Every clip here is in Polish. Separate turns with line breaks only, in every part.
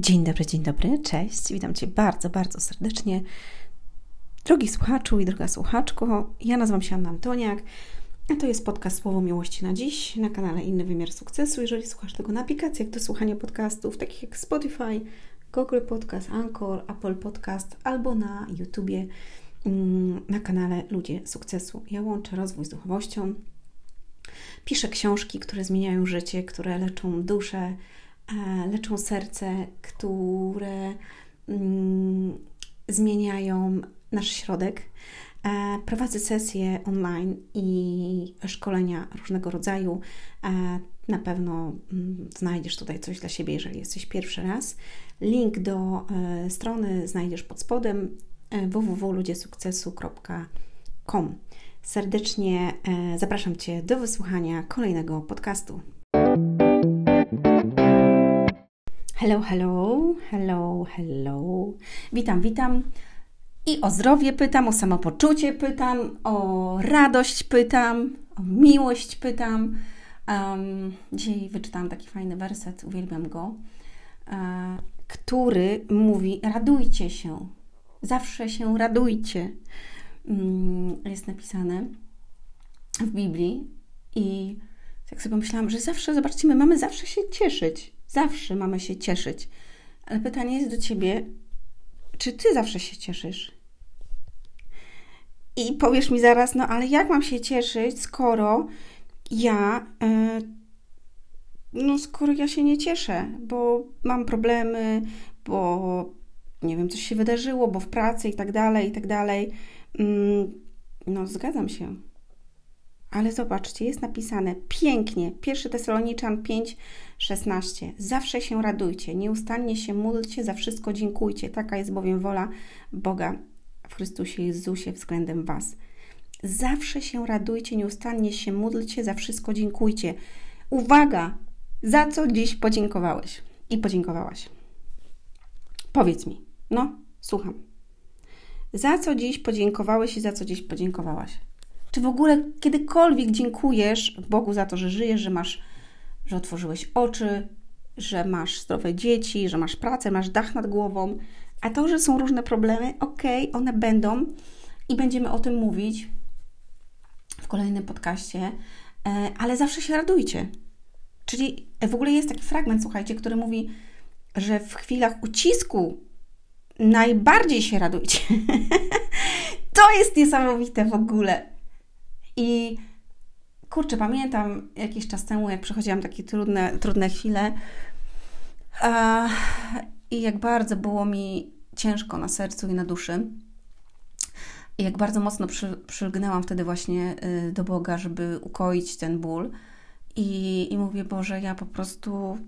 Dzień dobry, dzień dobry, cześć. Witam Cię bardzo, bardzo serdecznie. Drogi słuchaczu i droga słuchaczko, ja nazywam się Anna Antoniak, a to jest podcast Słowo Miłości na dziś na kanale Inny Wymiar Sukcesu. Jeżeli słuchasz tego na aplikacjach do słuchania podcastów, takich jak Spotify, Google Podcast, Anchor, Apple Podcast albo na YouTubie mm, na kanale Ludzie Sukcesu. Ja łączę rozwój z duchowością, piszę książki, które zmieniają życie, które leczą duszę, leczą serce, które mm, zmieniają nasz środek. E, prowadzę sesje online i szkolenia różnego rodzaju. E, na pewno mm, znajdziesz tutaj coś dla siebie, jeżeli jesteś pierwszy raz. Link do strony znajdziesz pod spodem www.ludziesukcesu.com. Serdecznie zapraszam Cię do wysłuchania kolejnego podcastu. Hello, hello, hello, hello. Witam, witam. I o zdrowie pytam, o samopoczucie pytam, o radość pytam, o miłość pytam. Um, dzisiaj wyczytałam taki fajny werset, uwielbiam go, uh, który mówi: Radujcie się, zawsze się radujcie. Um, jest napisane w Biblii i tak sobie myślałam, że zawsze, zobaczcie, my mamy zawsze się cieszyć. Zawsze mamy się cieszyć. Ale pytanie jest do ciebie, czy ty zawsze się cieszysz? I powiesz mi zaraz, no ale jak mam się cieszyć, skoro ja, yy, no skoro ja się nie cieszę, bo mam problemy, bo nie wiem, coś się wydarzyło, bo w pracy i tak dalej, i tak dalej. Yy, no zgadzam się. Ale zobaczcie, jest napisane pięknie. 1 Tesaloniczan 5, 16. Zawsze się radujcie, nieustannie się módlcie, za wszystko dziękujcie. Taka jest bowiem wola Boga w Chrystusie Jezusie względem Was. Zawsze się radujcie, nieustannie się módlcie, za wszystko dziękujcie. Uwaga! Za co dziś podziękowałeś i podziękowałaś? Powiedz mi. No, słucham. Za co dziś podziękowałeś i za co dziś podziękowałaś? Czy w ogóle kiedykolwiek dziękujesz Bogu za to, że żyjesz, że masz, że otworzyłeś oczy, że masz zdrowe dzieci, że masz pracę, masz dach nad głową, a to, że są różne problemy, okej, okay, one będą i będziemy o tym mówić w kolejnym podcaście, e, ale zawsze się radujcie. Czyli w ogóle jest taki fragment, słuchajcie, który mówi, że w chwilach ucisku najbardziej się radujcie. to jest niesamowite w ogóle. I kurczę, pamiętam jakiś czas temu, jak przechodziłam takie trudne, trudne chwile i jak bardzo było mi ciężko na sercu i na duszy. I jak bardzo mocno przy, przylgnęłam wtedy właśnie y, do Boga, żeby ukoić ten ból. I, I mówię, Boże, ja po prostu,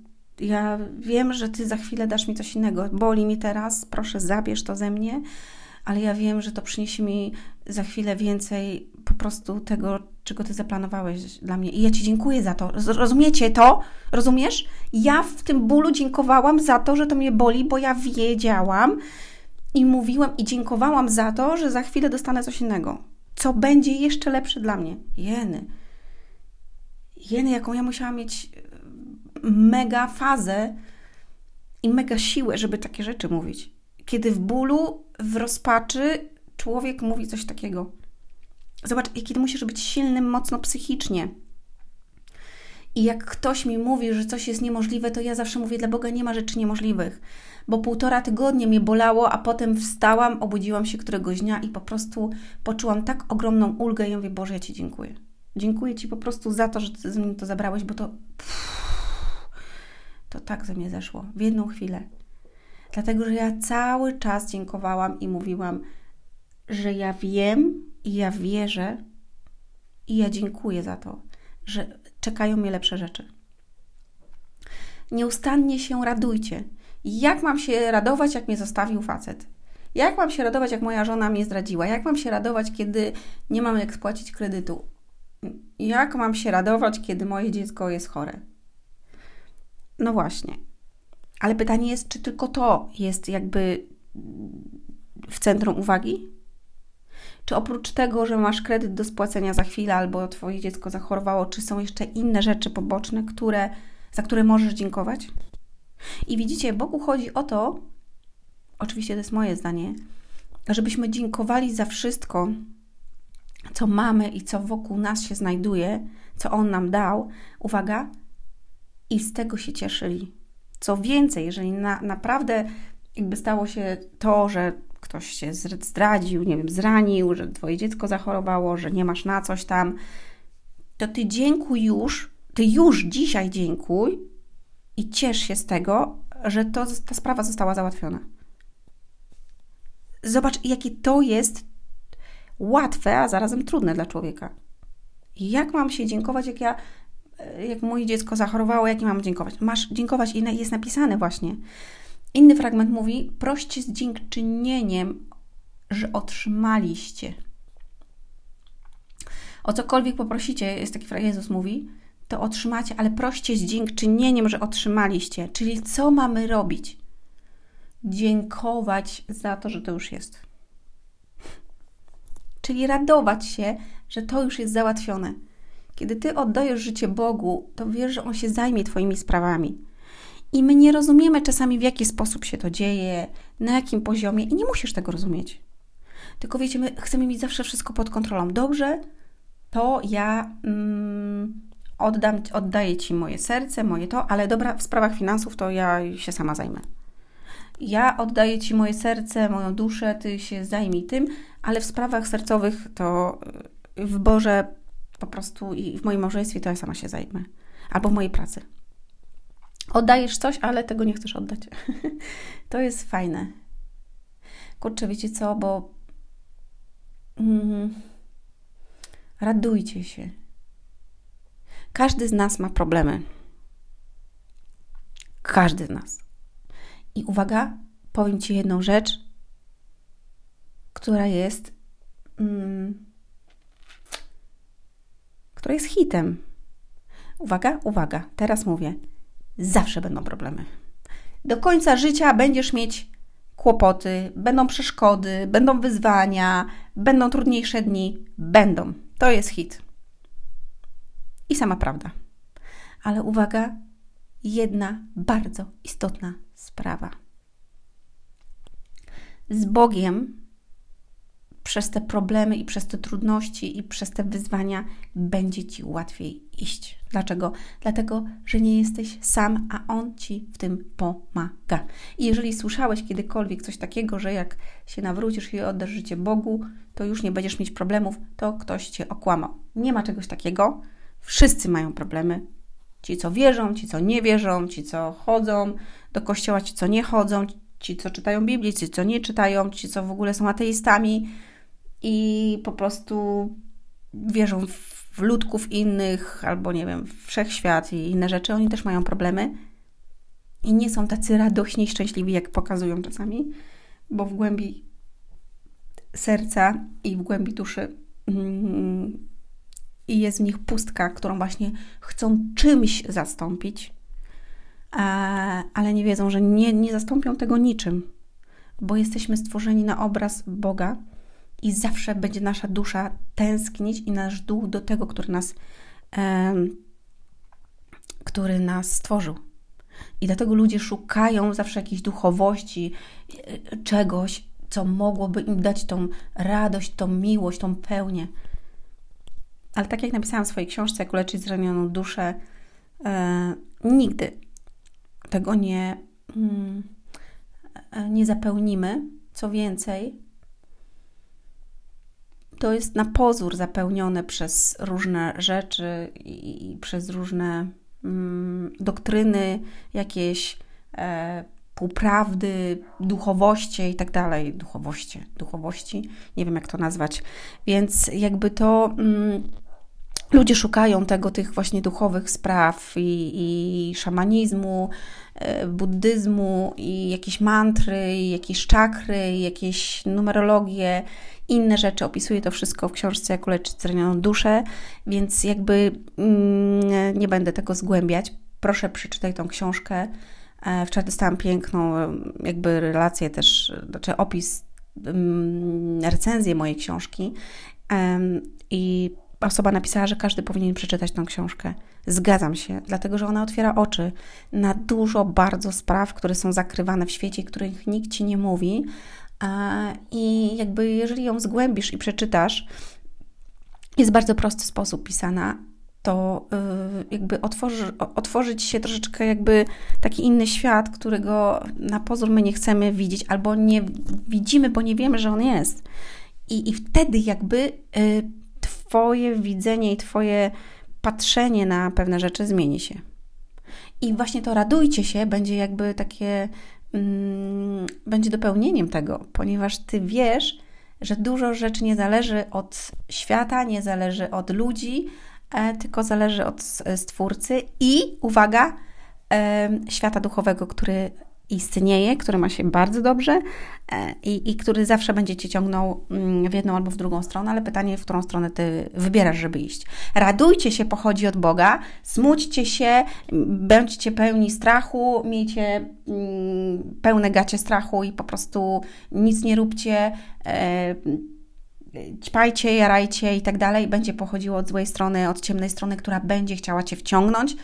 ja wiem, że Ty za chwilę dasz mi coś innego. Boli mi teraz, proszę zabierz to ze mnie ale ja wiem, że to przyniesie mi za chwilę więcej po prostu tego, czego ty zaplanowałeś dla mnie. I ja ci dziękuję za to. Rozumiecie to? Rozumiesz? Ja w tym bólu dziękowałam za to, że to mnie boli, bo ja wiedziałam i mówiłam i dziękowałam za to, że za chwilę dostanę coś innego. Co będzie jeszcze lepsze dla mnie. Jeny. Jeny, jaką ja musiałam mieć e, mega fazę i mega siłę, żeby takie rzeczy mówić kiedy w bólu, w rozpaczy człowiek mówi coś takiego. Zobacz, kiedy musisz być silnym mocno psychicznie. I jak ktoś mi mówi, że coś jest niemożliwe, to ja zawsze mówię, dla Boga nie ma rzeczy niemożliwych. Bo półtora tygodnia mnie bolało, a potem wstałam, obudziłam się któregoś dnia i po prostu poczułam tak ogromną ulgę i mówię, Boże, ja Ci dziękuję. Dziękuję Ci po prostu za to, że Ty ze mnie to zabrałeś, bo to to tak ze mnie zeszło w jedną chwilę. Dlatego, że ja cały czas dziękowałam i mówiłam, że ja wiem i ja wierzę i ja dziękuję za to, że czekają mnie lepsze rzeczy. Nieustannie się radujcie. Jak mam się radować, jak mnie zostawił facet? Jak mam się radować, jak moja żona mnie zdradziła? Jak mam się radować, kiedy nie mam jak spłacić kredytu? Jak mam się radować, kiedy moje dziecko jest chore? No właśnie. Ale pytanie jest, czy tylko to jest jakby w centrum uwagi? Czy oprócz tego, że masz kredyt do spłacenia za chwilę albo twoje dziecko zachorowało, czy są jeszcze inne rzeczy poboczne, które, za które możesz dziękować? I widzicie, Bogu chodzi o to, oczywiście to jest moje zdanie, żebyśmy dziękowali za wszystko, co mamy i co wokół nas się znajduje, co On nam dał. Uwaga, i z tego się cieszyli. Co więcej, jeżeli na, naprawdę jakby stało się to, że ktoś się zdradził, nie wiem, zranił, że twoje dziecko zachorowało, że nie masz na coś tam, to ty dziękuj już, ty już dzisiaj dziękuj i ciesz się z tego, że to, ta sprawa została załatwiona. Zobacz, jakie to jest łatwe, a zarazem trudne dla człowieka. Jak mam się dziękować, jak ja, jak moje dziecko zachorowało, jak nie mam dziękować? Masz dziękować i jest napisane właśnie. Inny fragment mówi: proście z dziękczynieniem, że otrzymaliście. O cokolwiek poprosicie, jest taki fragment, Jezus mówi, to otrzymacie, ale proście z dziękczynieniem, że otrzymaliście. Czyli co mamy robić? Dziękować za to, że to już jest. Czyli radować się, że to już jest załatwione. Kiedy ty oddajesz życie Bogu, to wiesz, że On się zajmie Twoimi sprawami. I my nie rozumiemy czasami, w jaki sposób się to dzieje, na jakim poziomie, i nie musisz tego rozumieć. Tylko wiecie, my chcemy mieć zawsze wszystko pod kontrolą. Dobrze, to ja mm, oddam, oddaję Ci moje serce, moje to, ale dobra, w sprawach finansów to ja się sama zajmę. Ja oddaję Ci moje serce, moją duszę, Ty się zajmij tym, ale w sprawach sercowych to w Boże po prostu i w moim małżeństwie to ja sama się zajmę. Albo w mojej pracy. Oddajesz coś, ale tego nie chcesz oddać. to jest fajne. Kurczę, wiecie co, bo mm, radujcie się. Każdy z nas ma problemy. Każdy z nas. I uwaga, powiem Ci jedną rzecz, która jest, mm, jest hitem. Uwaga, uwaga, teraz mówię zawsze będą problemy. Do końca życia będziesz mieć kłopoty, będą przeszkody, będą wyzwania, będą trudniejsze dni. Będą. To jest hit. I sama prawda. Ale uwaga, jedna bardzo istotna sprawa. Z Bogiem przez te problemy i przez te trudności i przez te wyzwania będzie ci łatwiej iść. Dlaczego? Dlatego, że nie jesteś sam, a On ci w tym pomaga. I jeżeli słyszałeś kiedykolwiek coś takiego, że jak się nawrócisz i oddasz życie Bogu, to już nie będziesz mieć problemów, to ktoś cię okłamał. Nie ma czegoś takiego. Wszyscy mają problemy. Ci, co wierzą, ci, co nie wierzą, ci, co chodzą do kościoła, ci, co nie chodzą, ci, co czytają Biblię, ci, co nie czytają, ci, co w ogóle są ateistami i po prostu wierzą w ludków innych, albo nie wiem, w wszechświat i inne rzeczy, oni też mają problemy i nie są tacy radośni i szczęśliwi, jak pokazują czasami, bo w głębi serca i w głębi duszy mm, jest w nich pustka, którą właśnie chcą czymś zastąpić, ale nie wiedzą, że nie, nie zastąpią tego niczym, bo jesteśmy stworzeni na obraz Boga i zawsze będzie nasza dusza tęsknić i nasz duch do tego, który nas, e, który nas stworzył. I dlatego ludzie szukają zawsze jakiejś duchowości, e, czegoś, co mogłoby im dać tą radość, tą miłość, tą pełnię. Ale tak jak napisałam w swojej książce, jak uleczyć zranioną duszę, e, nigdy tego nie, mm, e, nie zapełnimy. Co więcej, to jest na pozór zapełnione przez różne rzeczy i, przez różne mm, doktryny, jakieś e, półprawdy, duchowości i tak dalej. Duchowości, duchowości, nie wiem jak to nazwać. Więc jakby to. Mm, ludzie szukają tego, tych właśnie duchowych spraw i, i szamanizmu, e, buddyzmu i jakieś mantry, i jakieś czakry, i jakieś numerologie inne rzeczy. Opisuję to wszystko w książce Jak uleczyć zranioną duszę, więc jakby mm, nie będę tego zgłębiać. Proszę przeczytaj tą książkę. E, wczoraj dostałam piękną jakby relację też, znaczy opis, mm, recenzję mojej książki i osoba napisała, że każdy powinien przeczytać tą książkę, Zgadzam się, dlatego że ona otwiera oczy na dużo bardzo spraw, które są zakrywane w świecie, których nikt ci nie mówi. I jakby jeżeli ją zgłębisz i przeczytasz, jest bardzo prosty sposób pisana, to y, jakby otworzy, otworzyć się troszeczkę jakby taki inny świat, którego na pozór my nie chcemy widzieć, albo nie widzimy, bo nie wiemy, że on jest. I, i wtedy jakby y, Twoje widzenie i Twoje patrzenie na pewne rzeczy zmieni się. I właśnie to radujcie się będzie jakby takie, mm, będzie dopełnieniem tego, ponieważ Ty wiesz, że dużo rzeczy nie zależy od świata, nie zależy od ludzi, e, tylko zależy od Stwórcy i, uwaga, e, świata duchowego, który istnieje, który ma się bardzo dobrze e, i, i który zawsze będzie cię ciągnął mm, w jedną albo w drugą stronę, ale pytanie, w którą stronę ty wybierasz, żeby iść. Radujcie się, pochodzi od Boga, smućcie się, bądźcie pełni strachu, miejcie mm, pełne gacie strachu i po prostu nic nie róbcie. E, ćpajcie, jarajcie i tak dalej, będzie pochodziło od złej strony, od ciemnej strony, która będzie chciała cię wciągnąć,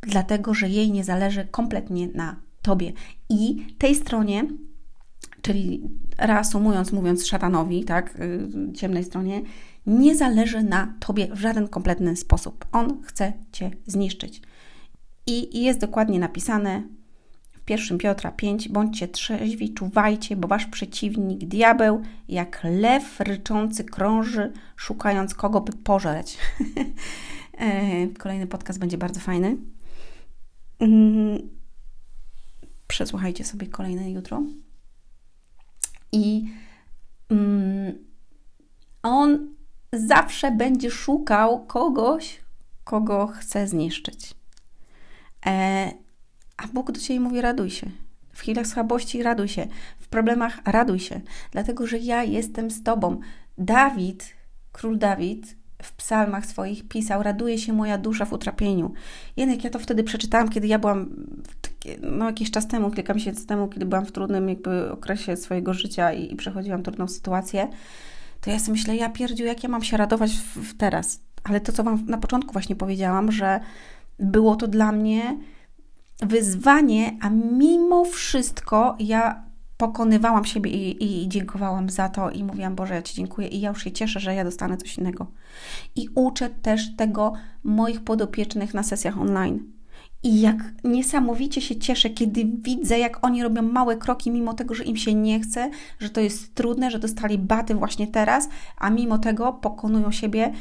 dlatego że jej nie zależy kompletnie na Tobie. I tej stronie, czyli reasumując, mówiąc szatanowi, tak, y, ciemnej stronie, nie zależy na Tobie w żaden kompletny sposób. On chce Cię zniszczyć. I jest dokładnie napisane w 1 Piotra 5: Bądźcie trzeźwi, czuwajcie, bo wasz przeciwnik, diabeł, jak lew ryczący krąży, szukając kogo by pożreć. E, kolejny podcast będzie bardzo fajny. Przesłuchajcie sobie kolejne jutro. I mm, on zawsze będzie szukał kogoś, kogo chce zniszczyć. E, a Bóg do Ciebie mówi: raduj się. W chwilach słabości raduj się, w problemach raduj się, dlatego że ja jestem z Tobą. Dawid, król Dawid, w psalmach swoich pisał: Raduje się moja dusza w utrapieniu. Jednak ja to wtedy przeczytałam, kiedy ja byłam, no jakiś czas temu, kilka miesięcy temu, kiedy byłam w trudnym jakby okresie swojego życia i, i przechodziłam trudną sytuację, to ja sobie myślę, ja pierdziu, jak ja mam się radować w, w teraz. Ale to, co Wam na początku właśnie powiedziałam, że było to dla mnie wyzwanie, a mimo wszystko ja pokonywałam siebie i, i, dziękowałam za to i mówiłam, Boże, ja Ci dziękuję i ja już się cieszę, że ja dostanę coś innego. I uczę też tego moich podopiecznych na sesjach online. I jak niesamowicie się cieszę, kiedy widzę, jak oni robią małe kroki, mimo tego, że im się nie chce, że to jest trudne, że dostali baty właśnie teraz, a mimo tego pokonują siebie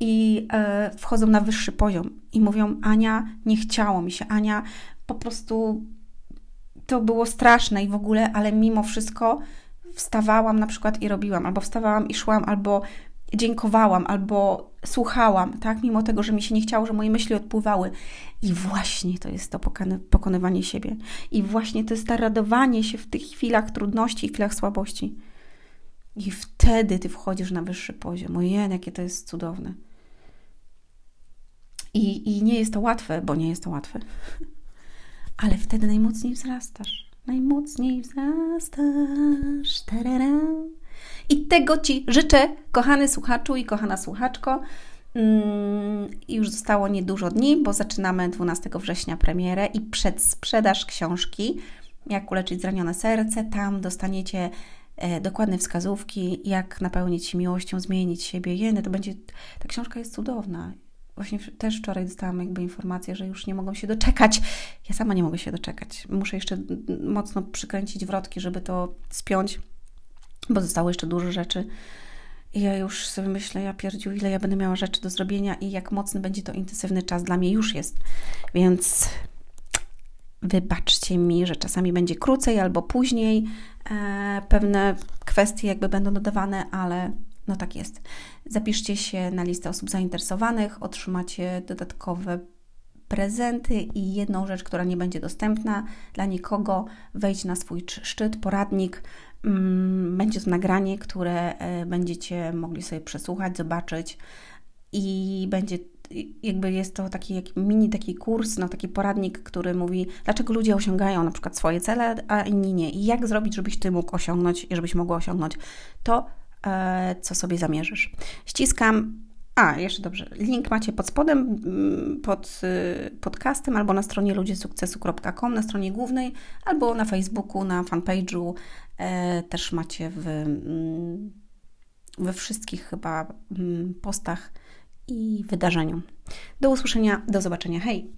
i e, wchodzą na wyższy poziom i mówią: Ania, nie chciało mi się, Ania, po prostu to było straszne i w ogóle, ale mimo wszystko wstawałam na przykład i robiłam, albo wstawałam i szłam, albo dziękowałam, albo słuchałam, tak, mimo tego, że mi się nie chciało, że moje myśli odpływały. I właśnie to jest to pokonywanie siebie. I właśnie to jest to radowanie się w tych chwilach trudności i chwilach słabości. I wtedy ty wchodzisz na wyższy poziom. Ojej, jakie to jest cudowne. I, I nie jest to łatwe, bo nie jest to łatwe. ale wtedy najmocniej wzrastasz. Najmocniej wzrastasz. Tarara. I tego Ci życzę, kochany słuchaczu i kochana słuchaczko. Mm, I już zostało niedużo dni, bo zaczynamy 12 września premierę i przedsprzedaż książki Jak uleczyć zranione serce. Tam dostaniecie e, dokładne wskazówki, jak napełnić się miłością, zmienić siebie. Jeny, to będzie, ta książka jest cudowna właśnie też wczoraj dostałam jakby informację, że już nie mogą się doczekać. Ja sama nie mogę się doczekać. Muszę jeszcze mocno przykręcić wrotki, żeby to spiąć, bo zostało jeszcze dużo rzeczy. I ja już sobie myślę, ja pierdziu, ile ja będę miała rzeczy do zrobienia i jak mocny będzie to intensywny czas dla mnie już jest. Więc wybaczcie mi, że czasami będzie krócej albo później. E, pewne kwestie jakby będą dodawane, ale no tak jest. Zapiszcie się na listę osób zainteresowanych, otrzymacie dodatkowe prezenty i jedną rzecz, która nie będzie dostępna dla nikogo, wejdź na swój szczyt, poradnik. Mm, będzie to nagranie, które e, będziecie mogli sobie przesłuchać, zobaczyć i będzie jakby jest to taki jak mini taki kurs, no taki poradnik, który mówi, dlaczego ludzie osiągają na przykład swoje cele, a inni nie i jak zrobić, żebyś Ty mógł osiągnąć i żebyś mogła osiągnąć to, E, co sobie zamierzysz. Ściskam A, jeszcze dobrze. Link macie pod spodem, mm, pod y, podcastem, albo na stronie ludziesukcesu.com, na stronie głównej, albo na Facebooku, na fanpage'u. E, też macie w, mm, we wszystkich chyba mm, postach i wydarzeniu. Do usłyszenia, do zobaczenia. Hej!